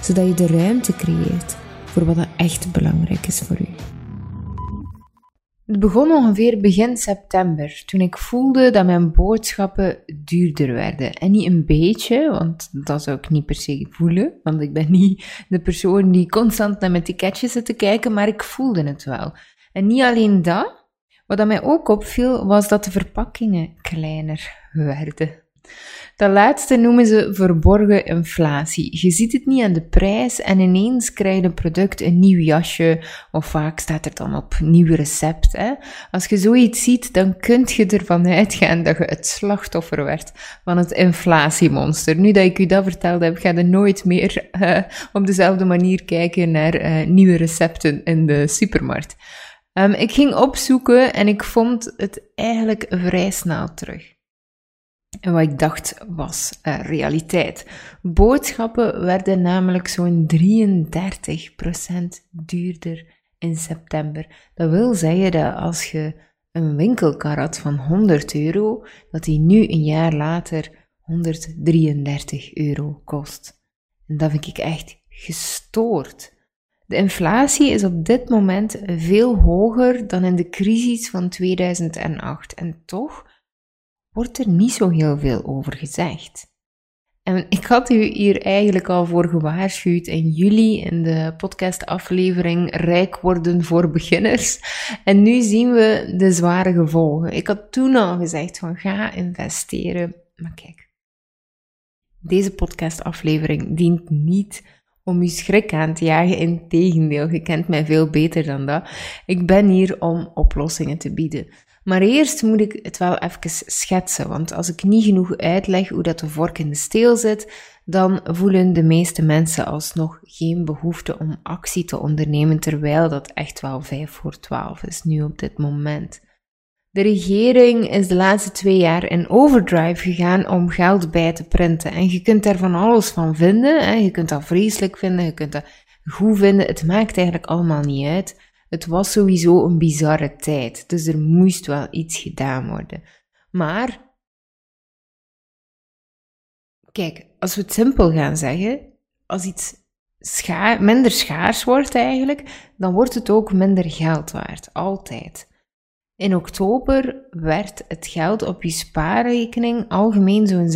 zodat je de ruimte creëert voor wat er echt belangrijk is voor u. Het begon ongeveer begin september, toen ik voelde dat mijn boodschappen duurder werden. En niet een beetje, want dat zou ik niet per se voelen, want ik ben niet de persoon die constant naar mijn ticketjes zit te kijken, maar ik voelde het wel. En niet alleen dat, wat mij ook opviel, was dat de verpakkingen kleiner werden. Dat laatste noemen ze verborgen inflatie. Je ziet het niet aan de prijs en ineens krijg je een product een nieuw jasje of vaak staat er dan op nieuw recept. Hè? Als je zoiets ziet, dan kun je ervan uitgaan dat je het slachtoffer werd van het inflatiemonster. Nu dat ik u dat verteld heb, ga je nooit meer uh, op dezelfde manier kijken naar uh, nieuwe recepten in de supermarkt. Um, ik ging opzoeken en ik vond het eigenlijk vrij snel terug. En wat ik dacht was uh, realiteit. Boodschappen werden namelijk zo'n 33% duurder in september. Dat wil zeggen dat als je een winkelkarat van 100 euro, dat die nu een jaar later 133 euro kost. En dat vind ik echt gestoord. De inflatie is op dit moment veel hoger dan in de crisis van 2008 en toch wordt er niet zo heel veel over gezegd. En ik had u hier eigenlijk al voor gewaarschuwd in juli in de podcastaflevering Rijk worden voor beginners. En nu zien we de zware gevolgen. Ik had toen al gezegd van ga investeren. Maar kijk, deze podcastaflevering dient niet om je schrik aan te jagen. Integendeel, je kent mij veel beter dan dat. Ik ben hier om oplossingen te bieden. Maar eerst moet ik het wel even schetsen, want als ik niet genoeg uitleg hoe dat de vork in de steel zit, dan voelen de meeste mensen alsnog geen behoefte om actie te ondernemen, terwijl dat echt wel 5 voor 12 is nu op dit moment. De regering is de laatste twee jaar in overdrive gegaan om geld bij te printen. En je kunt daar van alles van vinden. Hè. Je kunt dat vreselijk vinden, je kunt dat goed vinden. Het maakt eigenlijk allemaal niet uit. Het was sowieso een bizarre tijd, dus er moest wel iets gedaan worden. Maar, kijk, als we het simpel gaan zeggen, als iets minder schaars wordt eigenlijk, dan wordt het ook minder geld waard, altijd. In oktober werd het geld op je spaarrekening algemeen zo'n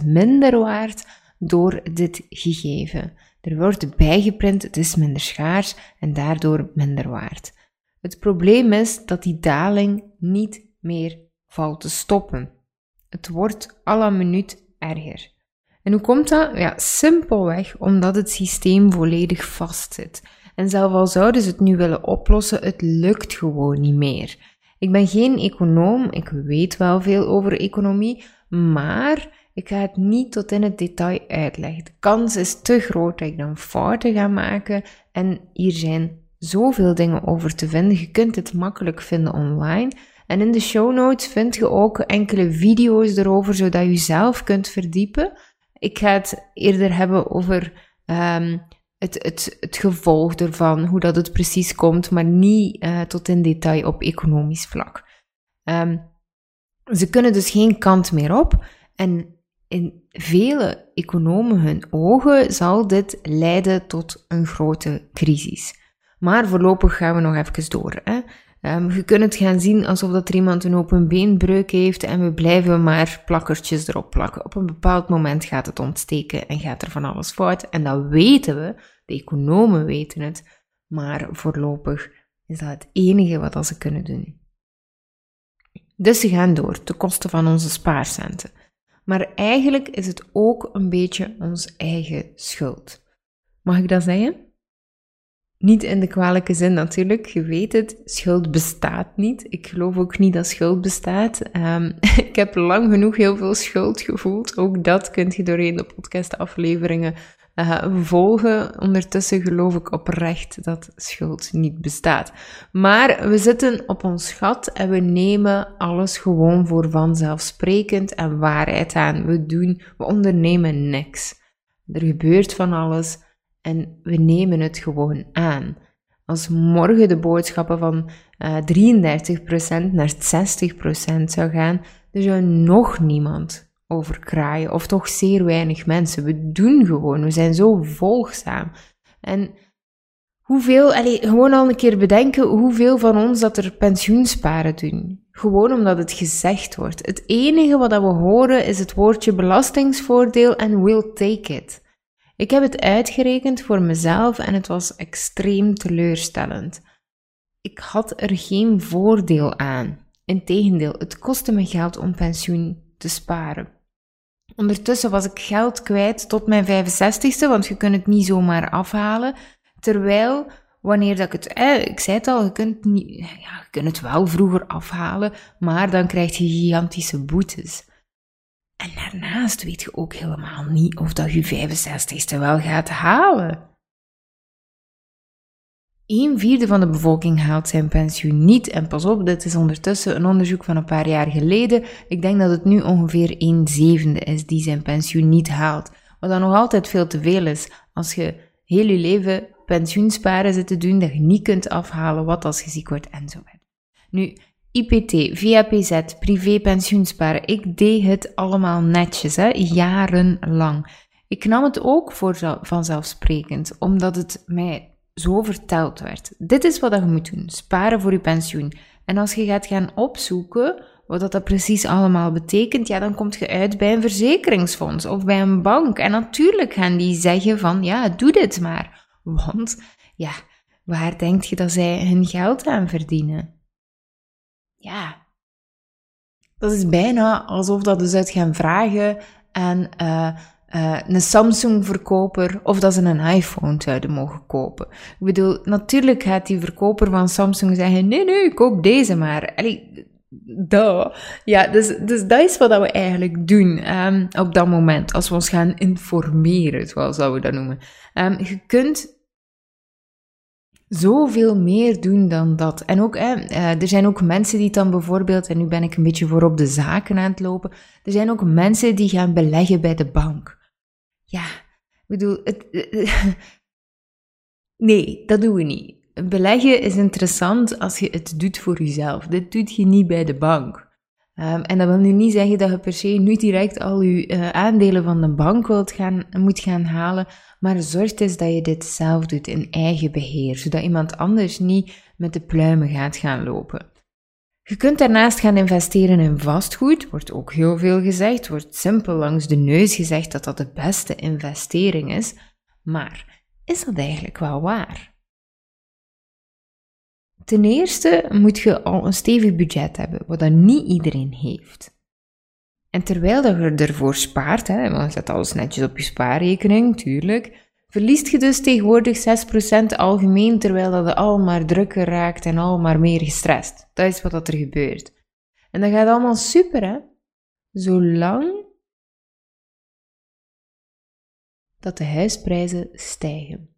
6% minder waard door dit gegeven. Er wordt bijgeprint, het is minder schaars en daardoor minder waard. Het probleem is dat die daling niet meer valt te stoppen. Het wordt la minuut erger. En hoe komt dat? Ja, simpelweg omdat het systeem volledig vastzit. En zelfs al zouden ze het nu willen oplossen, het lukt gewoon niet meer. Ik ben geen econoom, ik weet wel veel over economie, maar ik ga het niet tot in het detail uitleggen. De kans is te groot dat ik dan fouten ga maken en hier zijn zoveel dingen over te vinden. Je kunt het makkelijk vinden online. En in de show notes vind je ook enkele video's erover, zodat je zelf kunt verdiepen. Ik ga het eerder hebben over um, het, het, het gevolg ervan, hoe dat het precies komt, maar niet uh, tot in detail op economisch vlak. Um, ze kunnen dus geen kant meer op. En in vele economen hun ogen zal dit leiden tot een grote crisis. Maar voorlopig gaan we nog even door. Hè. Um, je kunt het gaan zien alsof dat er iemand een open beenbreuk heeft en we blijven maar plakkertjes erop plakken. Op een bepaald moment gaat het ontsteken en gaat er van alles fout. En dat weten we, de economen weten het, maar voorlopig is dat het enige wat ze kunnen doen. Dus ze gaan door, ten koste van onze spaarcenten. Maar eigenlijk is het ook een beetje ons eigen schuld. Mag ik dat zeggen? Niet in de kwalijke zin natuurlijk, je weet het, schuld bestaat niet. Ik geloof ook niet dat schuld bestaat. Um, ik heb lang genoeg heel veel schuld gevoeld. Ook dat kunt je doorheen de podcastafleveringen uh, volgen. Ondertussen geloof ik oprecht dat schuld niet bestaat. Maar we zitten op ons gat en we nemen alles gewoon voor vanzelfsprekend en waarheid aan. We doen, we ondernemen niks. Er gebeurt van alles en we nemen het gewoon aan. Als morgen de boodschappen van uh, 33% naar 60% zou gaan, er zou nog niemand over kraaien, of toch zeer weinig mensen. We doen gewoon, we zijn zo volgzaam. En hoeveel, allez, gewoon al een keer bedenken hoeveel van ons dat er pensioensparen doen. Gewoon omdat het gezegd wordt. Het enige wat we horen is het woordje belastingsvoordeel en we'll take it. Ik heb het uitgerekend voor mezelf en het was extreem teleurstellend. Ik had er geen voordeel aan. Integendeel, het kostte me geld om pensioen te sparen. Ondertussen was ik geld kwijt tot mijn 65ste, want je kunt het niet zomaar afhalen. Terwijl, wanneer dat ik het, ik zei het al, je kunt, niet, ja, je kunt het wel vroeger afhalen, maar dan krijg je gigantische boetes. En daarnaast weet je ook helemaal niet of dat je 65ste wel gaat halen. Een vierde van de bevolking haalt zijn pensioen niet. En pas op, dit is ondertussen een onderzoek van een paar jaar geleden. Ik denk dat het nu ongeveer een zevende is die zijn pensioen niet haalt. Wat dan nog altijd veel te veel is als je heel je leven pensioensparen zit te doen, dat je niet kunt afhalen wat als je ziek wordt enzovoort. Nu, IPT, VAPZ, privé pensioensparen, ik deed het allemaal netjes, hè, jarenlang. Ik nam het ook voor vanzelfsprekend, omdat het mij zo verteld werd. Dit is wat je moet doen: sparen voor je pensioen. En als je gaat gaan opzoeken wat dat precies allemaal betekent, ja, dan kom je uit bij een verzekeringsfonds of bij een bank. En natuurlijk gaan die zeggen van, ja, doe dit maar. Want, ja, waar denk je dat zij hun geld aan verdienen? Ja, dat is bijna alsof dat ze uit gaan vragen aan uh, uh, een Samsung-verkoper of dat ze een iPhone zouden mogen kopen. Ik bedoel, natuurlijk gaat die verkoper van Samsung zeggen: nee, nee, koop deze maar. Allee, duh. Ja, dus, dus dat is wat we eigenlijk doen um, op dat moment, als we ons gaan informeren, zoals dat we dat noemen. Um, je kunt zoveel meer doen dan dat. En ook, uh, er zijn ook mensen die dan bijvoorbeeld, en nu ben ik een beetje voorop de zaken aan het lopen, er zijn ook mensen die gaan beleggen bij de bank. Ja, ik bedoel, het, nee, dat doen we niet. Beleggen is interessant als je het doet voor jezelf. Dit doet je niet bij de bank. Um, en dat wil nu niet zeggen dat je per se nu direct al je uh, aandelen van de bank wilt gaan, moet gaan halen, maar zorg eens dat je dit zelf doet in eigen beheer, zodat iemand anders niet met de pluimen gaat gaan lopen. Je kunt daarnaast gaan investeren in vastgoed, wordt ook heel veel gezegd, wordt simpel langs de neus gezegd dat dat de beste investering is, maar is dat eigenlijk wel waar? Ten eerste moet je al een stevig budget hebben, wat dan niet iedereen heeft. En terwijl je ervoor spaart, hè, want je zet alles netjes op je spaarrekening, tuurlijk, verliest je dus tegenwoordig 6% algemeen, terwijl dat al maar drukker raakt en al maar meer gestrest. Dat is wat dat er gebeurt. En dat gaat allemaal super, hè? Zolang dat de huisprijzen stijgen.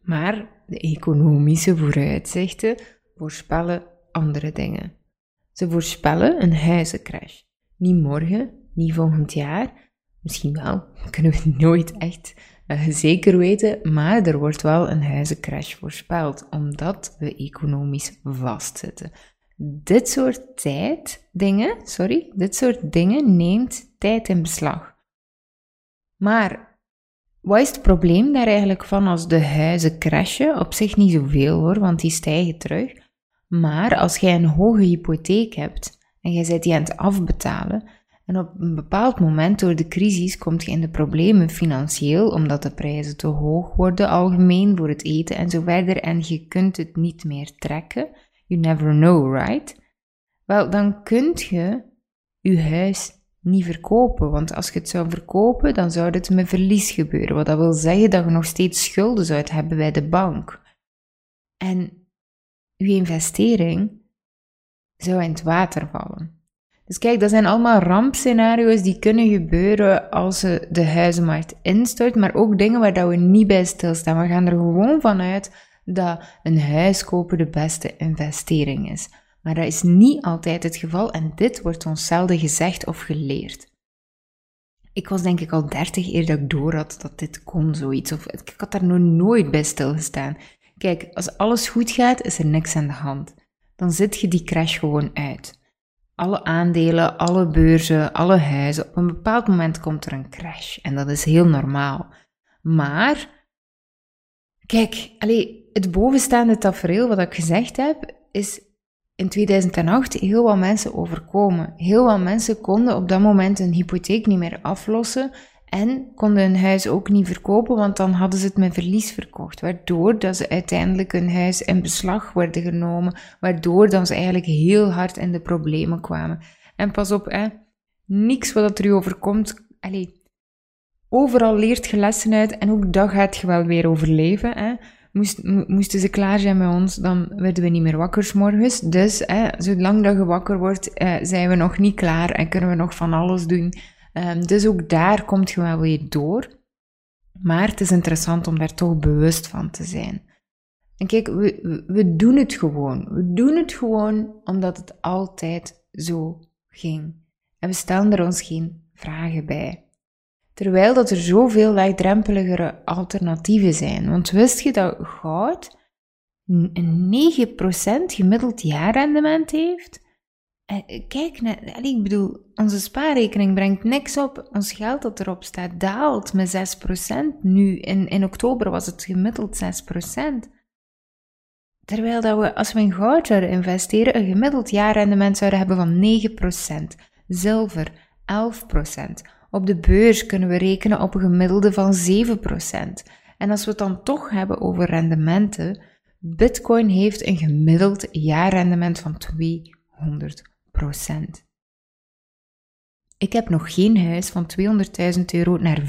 Maar de economische vooruitzichten voorspellen andere dingen. Ze voorspellen een huizencrash. Niet morgen, niet volgend jaar, misschien wel, kunnen we nooit echt uh, zeker weten, maar er wordt wel een huizencrash voorspeld, omdat we economisch vastzitten. Dit soort tijd, dingen, sorry, dit soort dingen neemt tijd in beslag. Maar wat is het probleem daar eigenlijk van als de huizen crashen? Op zich niet zoveel hoor, want die stijgen terug. Maar als jij een hoge hypotheek hebt en jij zit die aan het afbetalen, en op een bepaald moment door de crisis komt je in de problemen financieel, omdat de prijzen te hoog worden algemeen voor het eten en zo verder, en je kunt het niet meer trekken. You never know, right? Wel, dan kunt je je huis niet verkopen, want als je het zou verkopen, dan zou het met verlies gebeuren, wat dat wil zeggen dat je nog steeds schulden zou hebben bij de bank. En je investering zou in het water vallen. Dus kijk, dat zijn allemaal rampscenario's die kunnen gebeuren als de huizenmarkt instort, maar ook dingen waar dat we niet bij stilstaan. We gaan er gewoon vanuit dat een huis kopen de beste investering is. Maar dat is niet altijd het geval en dit wordt ons zelden gezegd of geleerd. Ik was denk ik al dertig eer dat ik door had dat dit kon, zoiets. Of ik had daar nog nooit bij stilgestaan. Kijk, als alles goed gaat, is er niks aan de hand. Dan zit je die crash gewoon uit. Alle aandelen, alle beurzen, alle huizen, op een bepaald moment komt er een crash. En dat is heel normaal. Maar, kijk, allee, het bovenstaande tafereel wat ik gezegd heb, is in 2008 heel wat mensen overkomen. Heel wat mensen konden op dat moment een hypotheek niet meer aflossen en konden hun huis ook niet verkopen, want dan hadden ze het met verlies verkocht. Waardoor dat ze uiteindelijk hun huis in beslag werden genomen, waardoor dan ze eigenlijk heel hard in de problemen kwamen. En pas op, hè, niks wat er u overkomt, allez, overal leert je lessen uit en ook dat gaat je wel weer overleven. Hè. Moest, moesten ze klaar zijn met ons, dan werden we niet meer wakker morgens. Dus hè, zolang dat je wakker wordt, eh, zijn we nog niet klaar en kunnen we nog van alles doen. Um, dus ook daar komt je wel weer door. Maar het is interessant om daar toch bewust van te zijn. En kijk, we, we doen het gewoon. We doen het gewoon omdat het altijd zo ging. En we stellen er ons geen vragen bij. Terwijl dat er zoveel laagdrempeligere alternatieven zijn. Want wist je dat goud een 9% gemiddeld jaarrendement heeft? Eh, kijk, ik bedoel, onze spaarrekening brengt niks op. Ons geld dat erop staat daalt met 6%. Nu, in, in oktober was het gemiddeld 6%. Terwijl dat we, als we in goud zouden investeren, een gemiddeld jaarrendement zouden hebben van 9%. Zilver, 11%. Op de beurs kunnen we rekenen op een gemiddelde van 7%. En als we het dan toch hebben over rendementen, Bitcoin heeft een gemiddeld jaarrendement van 200%. Ik heb nog geen huis van 200.000 euro naar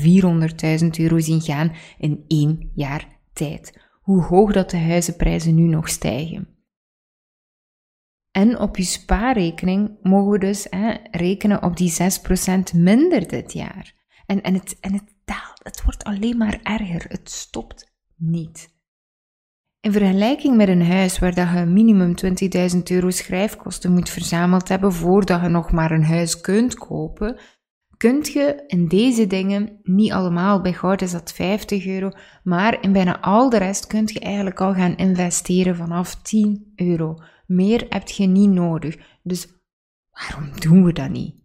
400.000 euro zien gaan in één jaar tijd. Hoe hoog dat de huizenprijzen nu nog stijgen. En op je spaarrekening mogen we dus hè, rekenen op die 6% minder dit jaar. En, het, en het daalt, het wordt alleen maar erger. Het stopt niet. In vergelijking met een huis waar dat je minimum 20.000 euro schrijfkosten moet verzameld hebben voordat je nog maar een huis kunt kopen, kunt je in deze dingen, niet allemaal, bij goud is dat 50 euro, maar in bijna al de rest kunt je eigenlijk al gaan investeren vanaf 10 euro. Meer heb je niet nodig. Dus waarom doen we dat niet?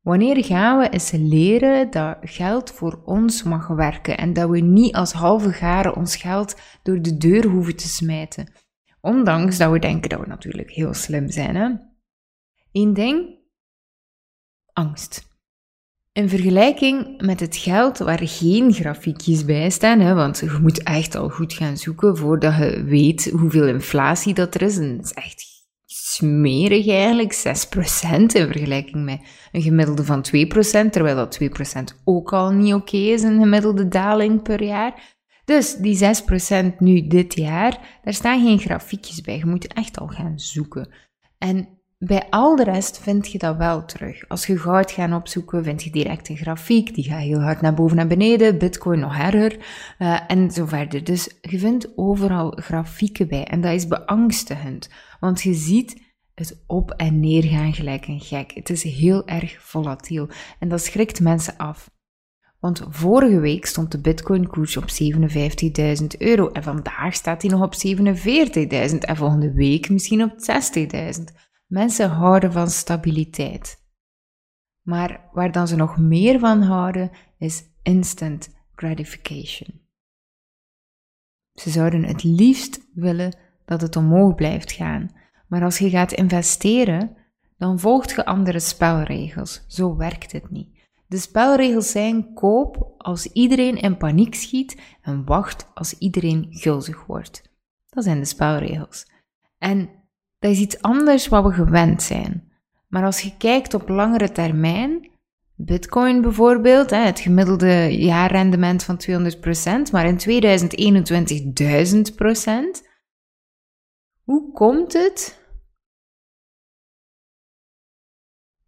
Wanneer gaan we eens leren dat geld voor ons mag werken en dat we niet als halve garen ons geld door de deur hoeven te smijten? Ondanks dat we denken dat we natuurlijk heel slim zijn. Hè? Eén ding: angst. In vergelijking met het geld waar geen grafiekjes bij staan, hè, want je moet echt al goed gaan zoeken voordat je weet hoeveel inflatie dat er is. En dat is echt smerig eigenlijk, 6% in vergelijking met een gemiddelde van 2%, terwijl dat 2% ook al niet oké is, een gemiddelde daling per jaar. Dus die 6% nu dit jaar, daar staan geen grafiekjes bij. Je moet echt al gaan zoeken. En bij al de rest vind je dat wel terug. Als je goud gaat opzoeken, vind je direct een grafiek. Die gaat heel hard naar boven en beneden. Bitcoin nog erger. Uh, en zo verder. Dus je vindt overal grafieken bij. En dat is beangstigend. Want je ziet het op en neer gaan gelijk een gek. Het is heel erg volatiel. En dat schrikt mensen af. Want vorige week stond de Bitcoin-koers op 57.000 euro. En vandaag staat hij nog op 47.000. En volgende week misschien op 60.000. Mensen houden van stabiliteit. Maar waar dan ze nog meer van houden, is instant gratification. Ze zouden het liefst willen dat het omhoog blijft gaan. Maar als je gaat investeren, dan volgt je andere spelregels. Zo werkt het niet. De spelregels zijn koop als iedereen in paniek schiet en wacht als iedereen gulzig wordt. Dat zijn de spelregels. En dat is iets anders wat we gewend zijn. Maar als je kijkt op langere termijn, Bitcoin bijvoorbeeld, het gemiddelde jaarrendement van 200%, maar in 2021 1000%. Hoe komt het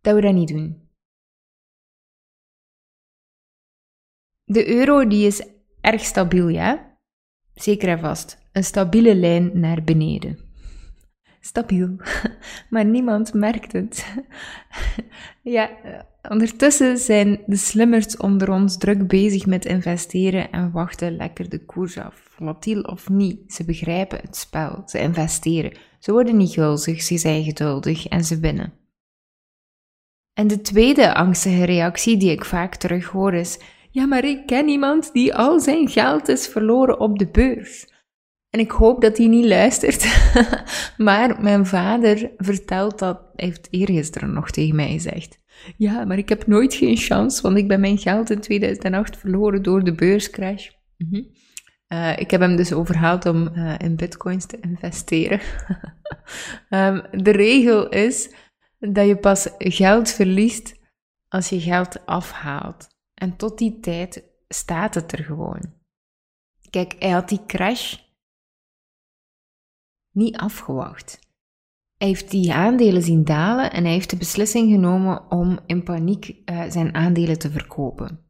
dat we dat niet doen. De euro die is erg stabiel, ja? Zeker en vast. Een stabiele lijn naar beneden. Stabiel, maar niemand merkt het. ja, ondertussen zijn de slimmers onder ons druk bezig met investeren en wachten lekker de koers af. Volatiel of niet, ze begrijpen het spel, ze investeren. Ze worden niet gulzig, ze zijn geduldig en ze winnen. En de tweede angstige reactie die ik vaak terughoor is: Ja, maar ik ken iemand die al zijn geld is verloren op de beurs. En ik hoop dat hij niet luistert. maar mijn vader vertelt dat, hij heeft eergisteren nog tegen mij gezegd. Ja, maar ik heb nooit geen kans, want ik ben mijn geld in 2008 verloren door de beurscrash. Mhm. Eh, ik heb hem dus overhaald om uh, in bitcoins te investeren. um, de regel is dat je pas geld verliest als je geld afhaalt. En tot die tijd staat het er gewoon. Kijk, hij had die crash niet afgewacht. Hij heeft die aandelen zien dalen en hij heeft de beslissing genomen om in paniek uh, zijn aandelen te verkopen.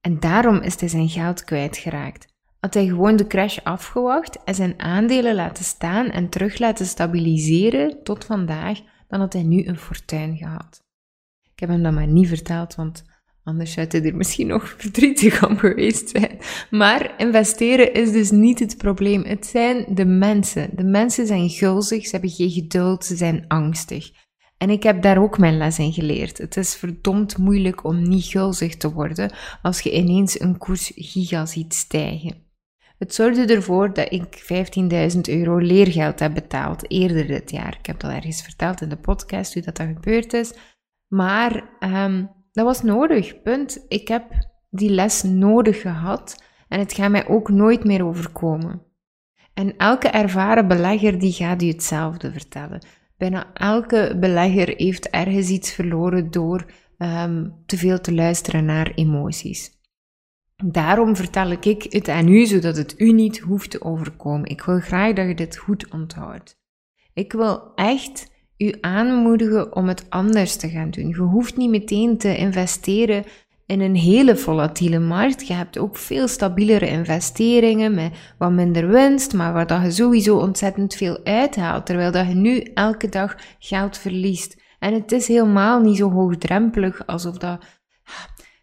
En daarom is hij zijn geld kwijtgeraakt. Had hij gewoon de crash afgewacht en zijn aandelen laten staan en terug laten stabiliseren tot vandaag, dan had hij nu een fortuin gehad. Ik heb hem dat maar niet verteld, want Anders zou hij er misschien nog verdrietig om geweest zijn. Maar investeren is dus niet het probleem. Het zijn de mensen. De mensen zijn gulzig, ze hebben geen geduld, ze zijn angstig. En ik heb daar ook mijn les in geleerd. Het is verdomd moeilijk om niet gulzig te worden als je ineens een koers giga ziet stijgen. Het zorgde ervoor dat ik 15.000 euro leergeld heb betaald eerder dit jaar. Ik heb dat ergens verteld in de podcast hoe dat, dat gebeurd is. Maar um, dat was nodig, punt. Ik heb die les nodig gehad en het gaat mij ook nooit meer overkomen. En elke ervaren belegger die gaat u hetzelfde vertellen. Bijna elke belegger heeft ergens iets verloren door um, te veel te luisteren naar emoties. Daarom vertel ik het aan u, zodat het u niet hoeft te overkomen. Ik wil graag dat je dit goed onthoudt. Ik wil echt u aanmoedigen om het anders te gaan doen. Je hoeft niet meteen te investeren in een hele volatiele markt. Je hebt ook veel stabielere investeringen met wat minder winst, maar waar dat je sowieso ontzettend veel uithaalt, terwijl dat je nu elke dag geld verliest. En het is helemaal niet zo hoogdrempelig alsof dat.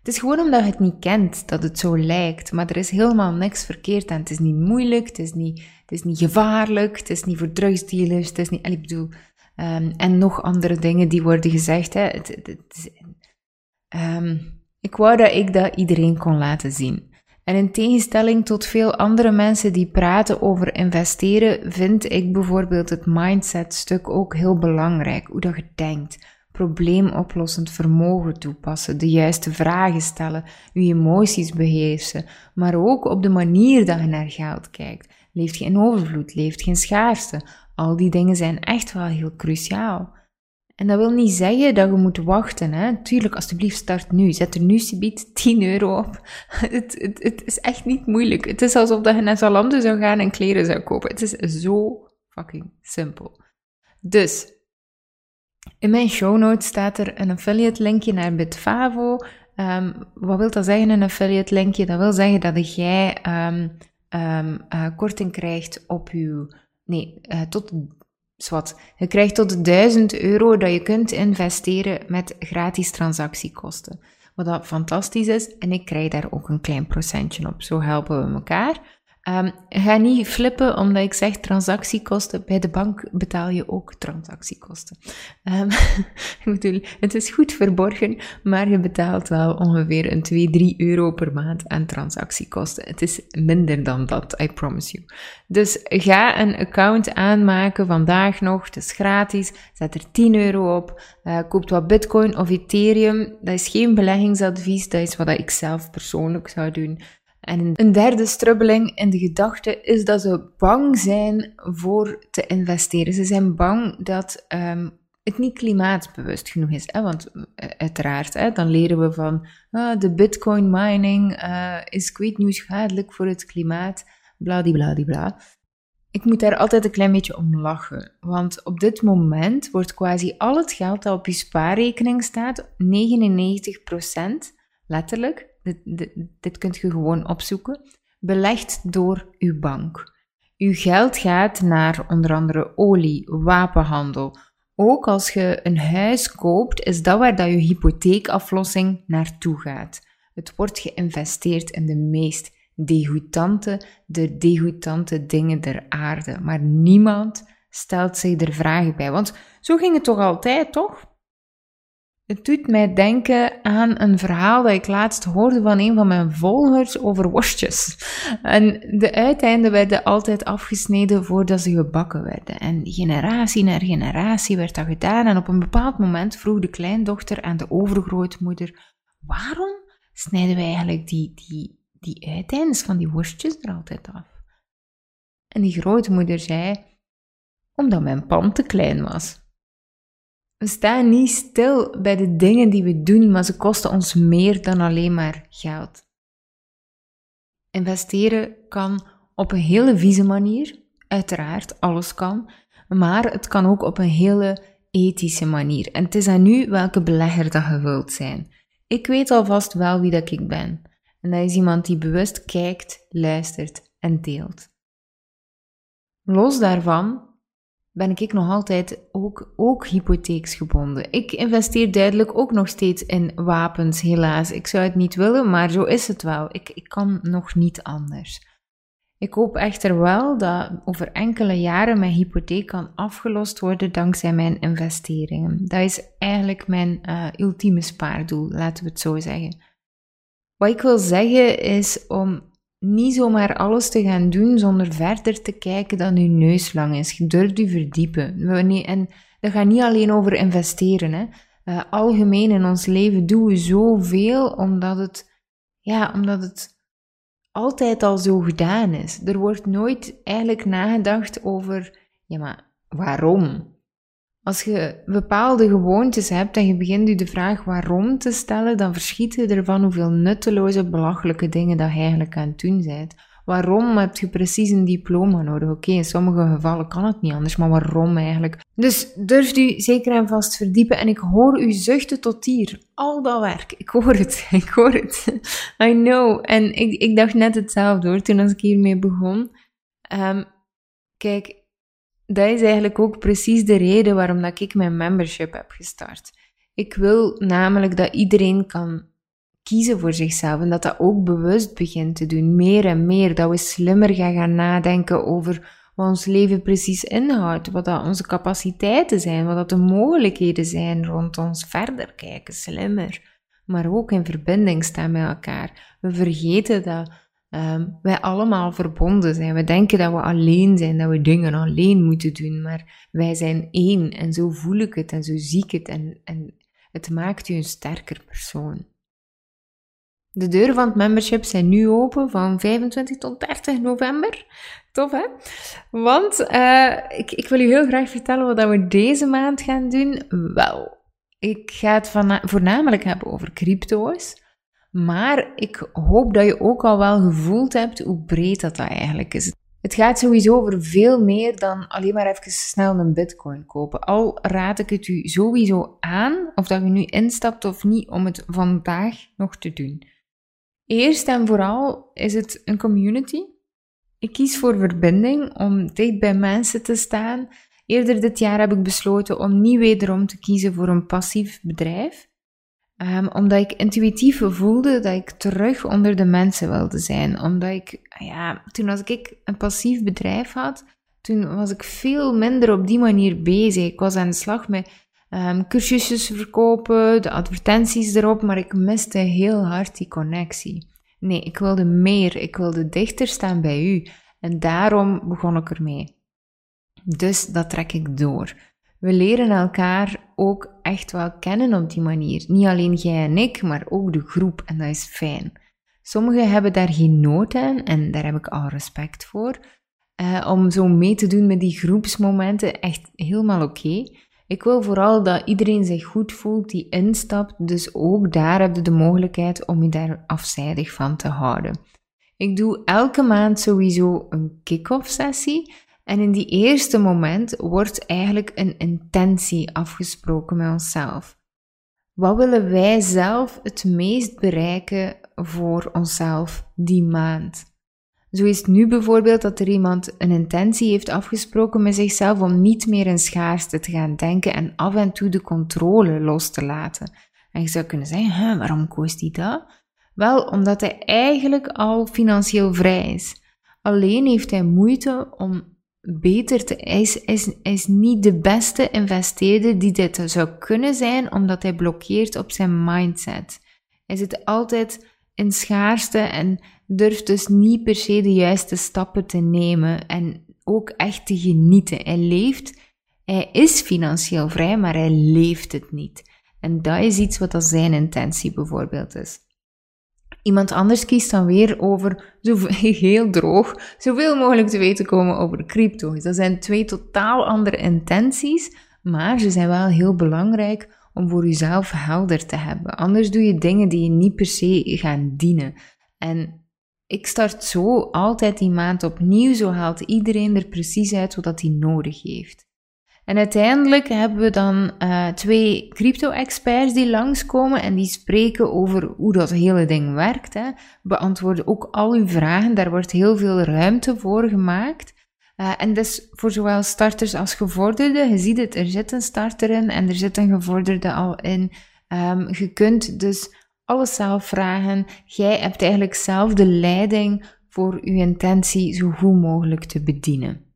Het is gewoon omdat je het niet kent dat het zo lijkt, maar er is helemaal niks verkeerd aan. Het is niet moeilijk, het is niet, het is niet gevaarlijk, het is niet voor drugsdealers, het is niet. Ik bedoel, Um, en nog andere dingen die worden gezegd. Hè. Het, um, ik wou dat ik dat iedereen kon laten zien. En in tegenstelling tot veel andere mensen die praten over investeren, vind ik bijvoorbeeld het mindset-stuk ook heel belangrijk. Hoe dat je denkt, probleemoplossend vermogen toepassen, de juiste vragen stellen, je emoties beheersen, maar ook op de manier dat je naar geld kijkt. Leeft je in overvloed, leeft geen schaarste. Al die dingen zijn echt wel heel cruciaal. En dat wil niet zeggen dat je moet wachten. Hè. Tuurlijk, alsjeblieft, start nu. Zet er nu subiet 10 euro op. het, het, is echt niet moeilijk. Het is alsof dat je naar Zalando zou gaan en kleren zou kopen. Het is zo fucking simpel. Dus, in mijn show notes staat er een affiliate linkje naar Bitfavo. Um, wat wil dat zeggen, een affiliate linkje? Dat wil zeggen dat jij um, um, uh, korting krijgt op je nee, uh, tot, zwart. Je krijgt tot 1000 euro dat je kunt investeren met gratis transactiekosten. Wat dat fantastisch is. En ik krijg daar ook een klein procentje op. Zo helpen we elkaar. Um, ga niet flippen omdat ik zeg transactiekosten. Bij de bank betaal je ook transactiekosten. Um, ik bedoel, het is goed verborgen, maar je betaalt wel ongeveer een 2, 3 euro per maand aan transactiekosten. Het is minder dan dat, I promise you. Dus ga een account aanmaken vandaag nog. Het is gratis. Zet er 10 euro op. Uh, koopt wat Bitcoin of Ethereum. Dat is geen beleggingsadvies. Dat is wat ik zelf persoonlijk zou doen. En een derde strubbeling in de gedachte is dat ze bang zijn voor te investeren. Ze zijn bang dat um, het niet klimaatbewust genoeg is. Hè? Want uh, uiteraard, hè, dan leren we van uh, de bitcoin mining uh, is, niet, schadelijk voor het klimaat, bladibladibla. ik moet daar altijd een klein beetje om lachen. Want op dit moment wordt quasi al het geld dat op je spaarrekening staat, 99% letterlijk, dit, dit, kunt je gewoon opzoeken, belegd door uw bank. Uw geld gaat naar onder andere olie, wapenhandel. Ook als je een huis koopt, is dat waar dat je hypotheekaflossing naartoe gaat. Het wordt geïnvesteerd in de meest degoutante, de degoutante dingen der aarde. Maar niemand stelt zich er vragen bij. Want zo ging het toch altijd, toch? Het doet mij denken aan een verhaal dat ik laatst hoorde van een van mijn volgers over worstjes. En de uiteinden werden altijd afgesneden voordat ze gebakken werden. En generatie na generatie werd dat gedaan. En op een bepaald moment vroeg de kleindochter aan de overgrootmoeder: waarom snijden wij eigenlijk die, die die uiteindes van die worstjes er altijd af. En die grootmoeder zei, omdat mijn pan te klein was. We staan niet stil bij de dingen die we doen, maar ze kosten ons meer dan alleen maar geld. Investeren kan op een hele vieze manier, uiteraard, alles kan, maar het kan ook op een hele ethische manier. En het is aan u welke belegger dat je wilt zijn. Ik weet alvast wel wie dat ik ben. En dat is iemand die bewust kijkt, luistert en deelt. Los daarvan ben ik nog altijd ook, ook hypotheeksgebonden. Ik investeer duidelijk ook nog steeds in wapens, helaas. Ik zou het niet willen, maar zo is het wel. Ik, ik kan nog niet anders. Ik hoop echter wel dat over enkele jaren mijn hypotheek kan afgelost worden dankzij mijn investeringen. Dat is eigenlijk mijn uh, ultieme spaardoel, laten we het zo zeggen. Wat ik wil zeggen is om niet zomaar alles te gaan doen zonder verder te kijken dan uw neus lang is. Je durft u verdiepen. En dat gaat niet alleen over investeren. Hè. Uh, algemeen in ons leven doen we zoveel omdat het, ja, omdat het altijd al zo gedaan is. Er wordt nooit eigenlijk nagedacht over, ja maar waarom? Als je bepaalde gewoontes hebt en je begint je de vraag waarom te stellen, dan verschiet je ervan hoeveel nutteloze, belachelijke dingen dat je eigenlijk aan het doen bent. Waarom heb je precies een diploma nodig? Oké, in sommige gevallen kan het niet anders, maar waarom eigenlijk? Dus durft u zeker en vast verdiepen en ik hoor u zuchten tot hier. Al dat werk, ik hoor het, ik hoor het. I know. En ik, ik dacht net hetzelfde hoor, toen als ik hiermee begon. Um, kijk, dat is eigenlijk ook precies de reden waarom dat ik mijn membership heb gestart. Ik wil namelijk dat iedereen kan kiezen voor zichzelf en dat dat ook bewust begint te doen, meer en meer. Dat we slimmer gaan, gaan nadenken over wat ons leven precies inhoudt, wat dat onze capaciteiten zijn, wat dat de mogelijkheden zijn rond ons. Verder kijken, slimmer, maar ook in verbinding staan met elkaar. We vergeten dat um, wij allemaal verbonden zijn. We denken dat we alleen zijn, dat we dingen alleen moeten doen, maar wij zijn één en zo voel ik het en zo zie ik het en, en het maakt u een sterker persoon. De deuren van het membership zijn nu open van 25 tot 30 november. Tof, hè? Want uh, ik, ik wil u heel graag vertellen wat we deze maand gaan doen. Wel, ik ga het voornamelijk hebben over crypto's. Maar ik hoop dat je ook al wel gevoeld hebt hoe breed dat, dat eigenlijk is. Het gaat sowieso over veel meer dan alleen maar even snel een bitcoin kopen. Al raad ik het u sowieso aan, of dat je nu instapt of niet, om het vandaag nog te doen. Eerst en vooral is het een community. Ik kies voor verbinding, om dicht bij mensen te staan. Eerder dit jaar heb ik besloten om niet wederom te kiezen voor een passief bedrijf. Um, omdat ik intuïtief voelde dat ik terug onder de mensen wilde zijn. Omdat ik, ja, toen als ik een passief bedrijf had, toen was ik veel minder op die manier bezig. Ik was aan de slag met um, cursusjes verkopen, de advertenties erop, maar ik miste heel hard die connectie. Nee, ik wilde meer. Ik wilde dichter staan bij u. En daarom begon ik ermee. Dus dat trek ik door. We leren elkaar ook echt wel kennen op die manier. Niet alleen jij en ik, maar ook de groep. En dat is fijn. Sommigen hebben daar geen nood aan en daar heb ik al respect voor. Uh, om zo mee te doen met die groepsmomenten, echt helemaal oké. Ik wil vooral dat iedereen zich goed voelt die instapt, dus ook daar heb je de mogelijkheid om je daar afzijdig van te houden. Ik doe elke maand sowieso een kick-off sessie En in die eerste moment wordt eigenlijk een intentie afgesproken met onszelf. Wat willen wij zelf het meest bereiken voor onszelf die maand? Zo is het nu bijvoorbeeld dat er iemand een intentie heeft afgesproken met zichzelf om niet meer in schaarste te gaan denken en af en toe de controle los te laten. En je zou kunnen zeggen, waarom koos hij dat? Wel, omdat hij eigenlijk al financieel vrij is. Alleen heeft hij moeite om beter te... Hij is, is, is niet de beste investeerder die dit zou kunnen zijn, omdat hij blokkeert op zijn mindset. Hij zit altijd in schaarste en durft dus niet per se de juiste stappen te nemen en ook echt te genieten. Hij leeft, hij is financieel vrij, maar hij leeft het niet. En dat is iets wat zijn intentie bijvoorbeeld is. Iemand anders kiest dan weer over, heel droog, zoveel mogelijk te weten komen over crypto. Dus dat zijn twee totaal andere intenties, maar ze zijn wel heel belangrijk om voor jezelf helder te hebben. Anders doe je dingen die je niet per se gaan dienen. En ik start zo altijd die maand opnieuw, zo haalt iedereen er precies uit wat hij nodig heeft. En uiteindelijk hebben we dan uh, twee crypto-experts die langskomen en die spreken over hoe dat hele ding werkt. Hè. Beantwoorden ook al uw vragen, daar wordt heel veel ruimte voor gemaakt. Uh, en dus voor zowel starters als gevorderden, je ziet het, er zit een starter in en er zit een gevorderde al in. Um, je kunt dus alles zelf vragen. Jij hebt eigenlijk zelf de leiding voor je intentie zo goed mogelijk te bedienen.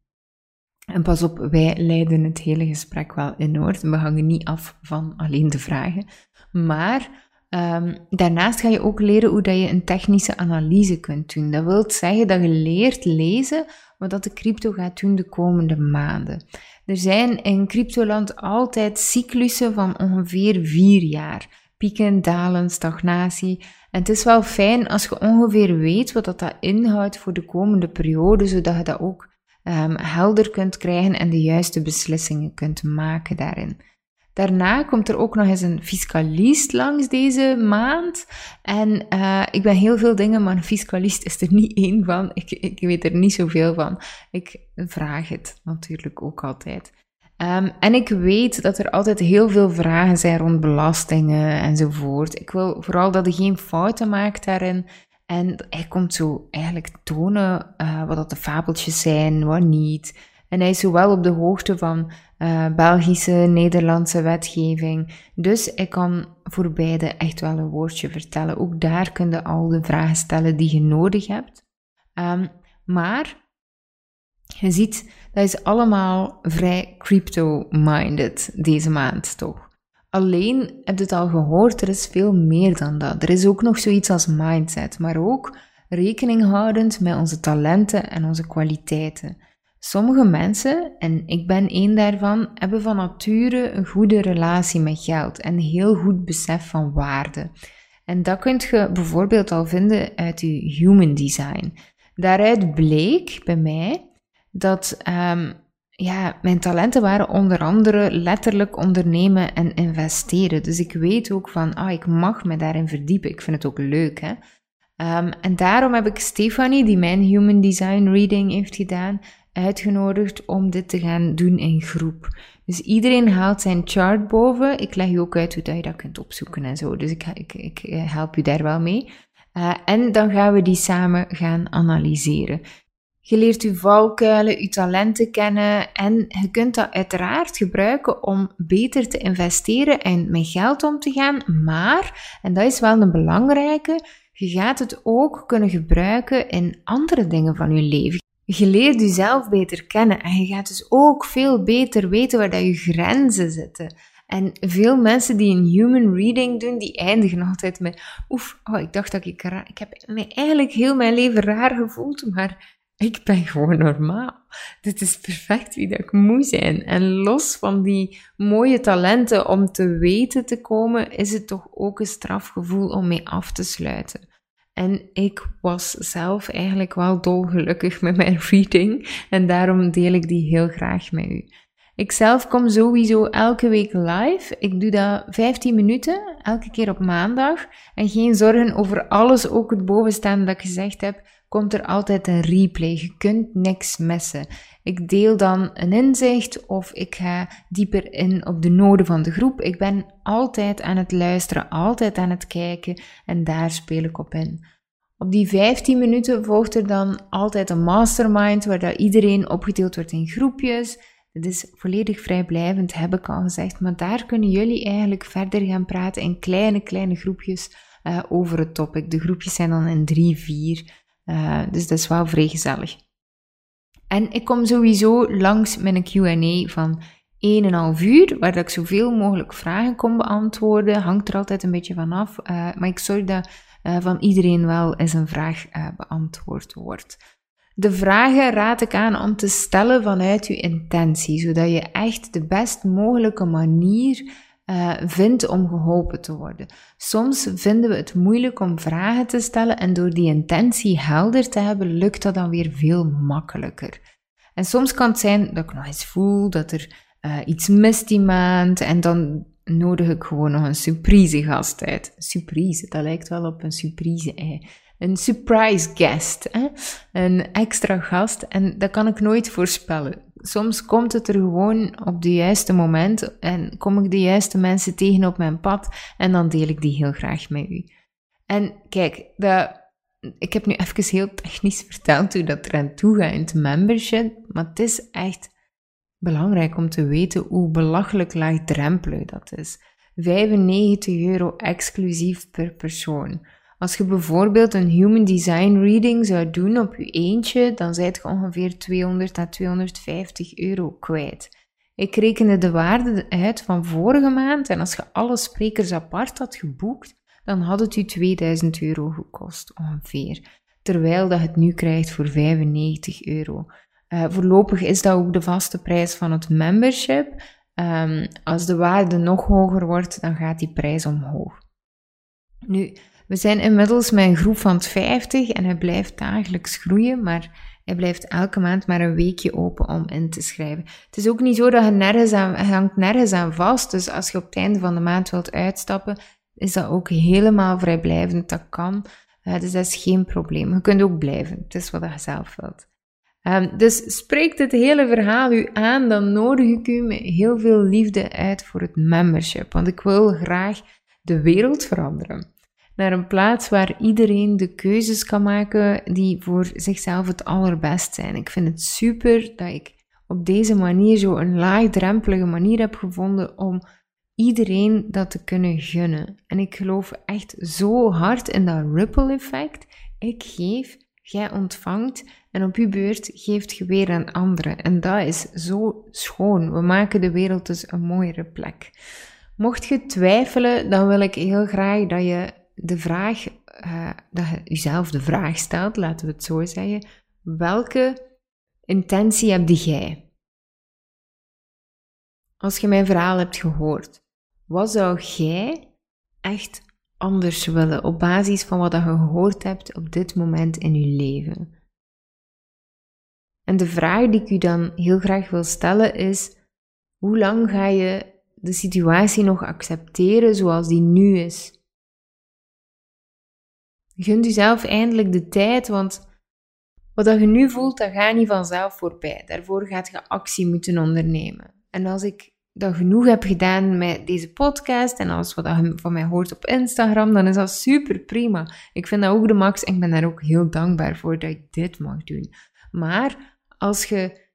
En pas op, wij leiden het hele gesprek wel in hoor. We hangen niet af van alleen de vragen. Maar um, daarnaast ga je ook leren hoe dat je een technische analyse kunt doen. Dat wil zeggen dat je leert lezen wat dat de crypto gaat doen de komende maanden. Er zijn in cryptoland altijd cyclussen van ongeveer vier jaar. Pieken, dalen, stagnatie. En het is wel fijn als je ongeveer weet wat dat, dat inhoudt voor de komende periode, zodat je dat ook um, helder kunt krijgen en de juiste beslissingen kunt maken daarin. Daarna komt er ook nog eens een fiscalist langs deze maand. En uh, ik ben heel veel dingen, maar een fiscalist is er niet één van. Ik, ik weet er niet zoveel van. Ik vraag het natuurlijk ook altijd. Um, en ik weet dat er altijd heel veel vragen zijn rond belastingen enzovoort. Ik wil vooral dat je geen fouten maakt daarin. En hij komt zo eigenlijk tonen uh, wat dat de fabeltjes zijn, wat niet. En hij is zowel op de hoogte van uh, Belgische, Nederlandse wetgeving. Dus hij kan voor beide echt wel een woordje vertellen. Ook daar kun je al de vragen stellen die je nodig hebt. Um, maar je ziet, dat is allemaal vrij crypto-minded deze maand toch? Alleen, heb je het al gehoord, er is veel meer dan dat. Er is ook nog zoiets als mindset, maar ook rekening houdend met onze talenten en onze kwaliteiten. Sommige mensen, en ik ben één daarvan, hebben van nature een goede relatie met geld en heel goed besef van waarde. En dat kunt je bijvoorbeeld al vinden uit je human design. Daaruit bleek bij mij dat um, ja, mijn talenten waren onder andere letterlijk ondernemen en investeren. Dus ik weet ook van, ah, ik mag me daarin verdiepen. Ik vind het ook leuk, hè. Um, en daarom heb ik Stefanie, die mijn Human Design Reading heeft gedaan, uitgenodigd om dit te gaan doen in groep. Dus iedereen haalt zijn chart boven. Ik leg je ook uit hoe je dat kunt opzoeken en zo. Dus ik, ik, ik eh, help je daar wel mee. Uh, en dan gaan we die samen gaan analyseren. Je leert je valkuilen, je talenten kennen en je kunt dat uiteraard gebruiken om beter te investeren en met geld om te gaan. Maar, en dat is wel een belangrijke, je gaat het ook kunnen gebruiken in andere dingen van je leven. Je leert jezelf beter kennen en je gaat dus ook veel beter weten waar dat je grenzen zitten. En veel mensen die een human reading doen, die eindigen altijd met: Oef, oh, ik dacht dat ik raar. Ik heb me eigenlijk heel mijn leven raar gevoeld, maar ik ben gewoon normaal. Dit is perfect wie dat ik moet zijn. En los van die mooie talenten om te weten te komen, is het toch ook een strafgevoel om mee af te sluiten. En ik was zelf eigenlijk wel dolgelukkig met mijn reading en daarom deel ik die heel graag met u. Ik zelf kom sowieso elke week live. Ik doe dat 15 minuten, elke keer op maandag. En geen zorgen over alles, ook het bovenstaande dat ik gezegd heb, komt er altijd een replay. Je kunt niks missen. Ik deel dan een inzicht of ik ga dieper in op de noden van de groep. Ik ben altijd aan het luisteren, altijd aan het kijken en daar speel ik op in. Op die 15 minuten volgt er dan altijd een mastermind waar dat iedereen opgedeeld wordt in groepjes. Het is volledig vrijblijvend, heb ik al gezegd, maar daar kunnen jullie eigenlijk verder gaan praten in kleine, kleine groepjes uh, over het topic. De groepjes zijn dan in drie, vier, uh, dus dat is wel vrij gezellig. En ik kom sowieso langs met een Q&A van 1,5 uur, waar ik zoveel mogelijk vragen kon beantwoorden. Hangt er altijd een beetje van af, uh, maar ik zorg dat van iedereen wel eens een vraag beantwoord wordt. De vragen raad ik aan om te stellen vanuit je intentie, zodat je echt de best mogelijke manier uh, vindt om geholpen te worden. Soms vinden we het moeilijk om vragen te stellen en door die intentie helder te hebben, lukt dat dan weer veel makkelijker. En soms kan het zijn dat ik nog eens voel dat er uh, iets mist maand en dan nodig ik gewoon nog een surprise gast uit. Surprise, dat lijkt wel op een surprise ei een surprise guest, hè? een extra gast. En dat kan ik nooit voorspellen. Soms komt het er gewoon op de juiste moment en kom ik de juiste mensen tegen op mijn pad en dan deel ik die heel graag met u. En kijk, dat, ik heb nu even heel technisch verteld hoe dat eraan toe gaat in het membership, maar het is echt belangrijk om te weten hoe belachelijk laagdrempelig dat is. 95 euro exclusief per persoon. Als je bijvoorbeeld een human design reading zou doen op je eentje, dan zijt je ongeveer 200 à 250 euro kwijt. Ik rekende de waarde uit van vorige maand en als je alle sprekers apart had geboekt, dan had het u 2000 euro gekost ongeveer. Terwijl dat het nu krijgt voor 95 euro. Uh, voorlopig is dat ook de vaste prijs van het membership. Um, als de waarde nog hoger wordt, dan gaat die prijs omhoog. Nu, we zijn inmiddels met een groep van 50 en hij blijft dagelijks groeien, maar hij blijft elke maand maar een weekje open om in te schrijven. Het is ook niet zo dat je nergens aan, hangt nergens aan vast. Dus als je op het einde van de maand wilt uitstappen, is dat ook helemaal vrijblijvend. Dat kan. Uh, dus dat is geen probleem. Je kunt ook blijven. Het is wat je zelf wilt. Um, dus spreekt het hele verhaal u aan, dan nodig ik u met heel veel liefde uit voor het membership. Want ik wil graag de wereld veranderen naar een plaats waar iedereen de keuzes kan maken die voor zichzelf het allerbest zijn. Ik vind het super dat ik op deze manier zo een laagdrempelige manier heb gevonden om iedereen dat te kunnen gunnen. En ik geloof echt zo hard in dat ripple effect. Ik geef, jij ontvangt en op uw beurt geeft je weer aan anderen. En dat is zo schoon. We maken de wereld dus een mooiere plek. Mocht je twijfelen, dan wil ik heel graag dat je de vraag, uh, dat je jezelf de vraag stelt, laten we het zo zeggen, welke intentie heb jij? Als je mijn verhaal hebt gehoord, wat zou jij echt anders willen op basis van wat je gehoord hebt op dit moment in je leven? En de vraag die ik u dan heel graag wil stellen is: hoe lang ga je de situatie nog accepteren zoals die nu is? Gun jezelf eindelijk de tijd, want wat je nu voelt, dat gaat niet vanzelf voorbij. Daarvoor gaat je actie moeten ondernemen. En als ik dat genoeg heb gedaan met deze podcast en als wat je van mij hoort op Instagram, dan is dat super prima. Ik vind dat ook de max en ik ben daar ook heel dankbaar voor dat ik dit mag doen. Maar als je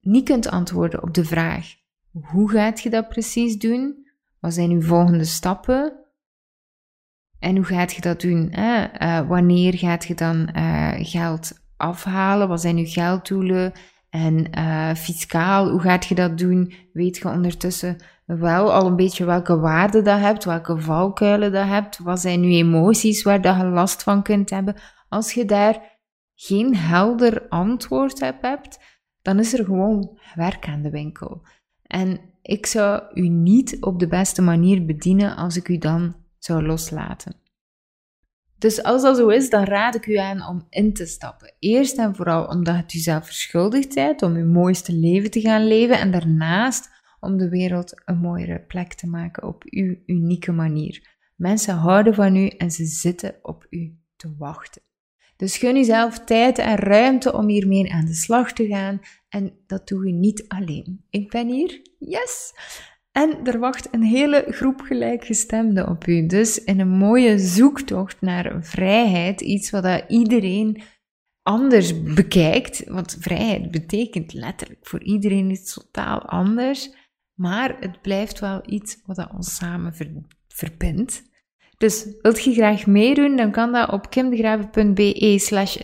niet kunt antwoorden op de vraag: hoe gaat je dat precies doen? Wat zijn uw volgende stappen? En hoe gaat je dat doen? Hè? Uh, wanneer gaat je dan uh, geld afhalen? Wat zijn je gelddoelen? En uh, fiscaal, hoe gaat je dat doen? Weet je ondertussen wel al een beetje welke waarde dat hebt, welke valkuilen dat hebt? Wat zijn je emoties waar dat je last van kunt hebben? Als je daar geen helder antwoord op hebt, dan is er gewoon werk aan de winkel. En ik zou u niet op de beste manier bedienen als ik u dan zou loslaten. Dus als dat zo is, dan raad ik u aan om in te stappen. Eerst en vooral omdat het u zelf verschuldigd bent om uw mooiste leven te gaan leven en daarnaast om de wereld een mooiere plek te maken op uw unieke manier. Mensen houden van u en ze zitten op u te wachten. Dus gun jezelf tijd en ruimte om hiermee aan de slag te gaan. En dat doe je niet alleen. Ik ben hier, yes! En er wacht een hele groep gelijkgestemden op u. Dus in een mooie zoektocht naar vrijheid, iets wat iedereen anders bekijkt. Want vrijheid betekent letterlijk voor iedereen iets totaal anders. Maar het blijft wel iets wat ons samen verbindt. Dus wilt je graag meedoen, dan kan dat op kimdegraven.be slash.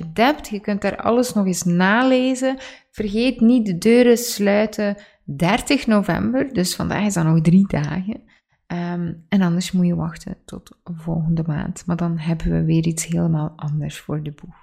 Je kunt daar alles nog eens nalezen. Vergeet niet, de deuren sluiten 30 november, dus vandaag is dat nog drie dagen. Ehm, en anders moet je wachten tot volgende maand. Maar dan hebben we weer iets helemaal anders voor de boeg.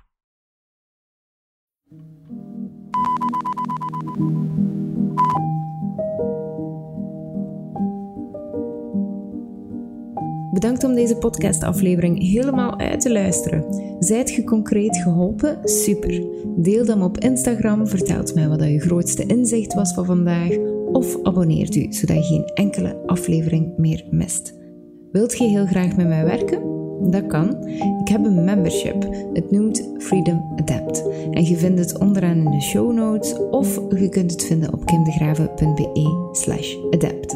Bedankt om deze podcastaflevering helemaal uit te luisteren. Zijt je concreet geholpen? Super. Deel dan op Instagram, vertelt mij wat je grootste inzicht was van vandaag of abonneert u zodat je geen enkele aflevering meer mist. Wilt je heel graag met mij werken? Dat kan. Ik heb een membership. Het noemt Freedom Adapt. En je vindt het onderaan in de show notes of je kunt het vinden op kimdegraven.be slash adapt.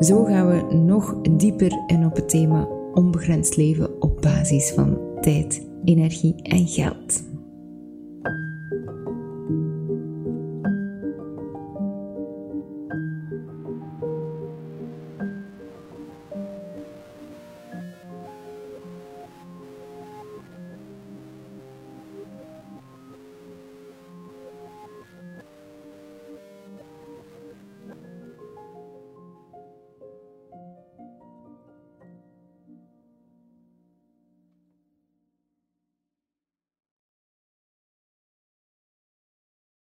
Zo gaan we nog dieper in op het thema onbegrensd leven op basis van tijd, energie en geld.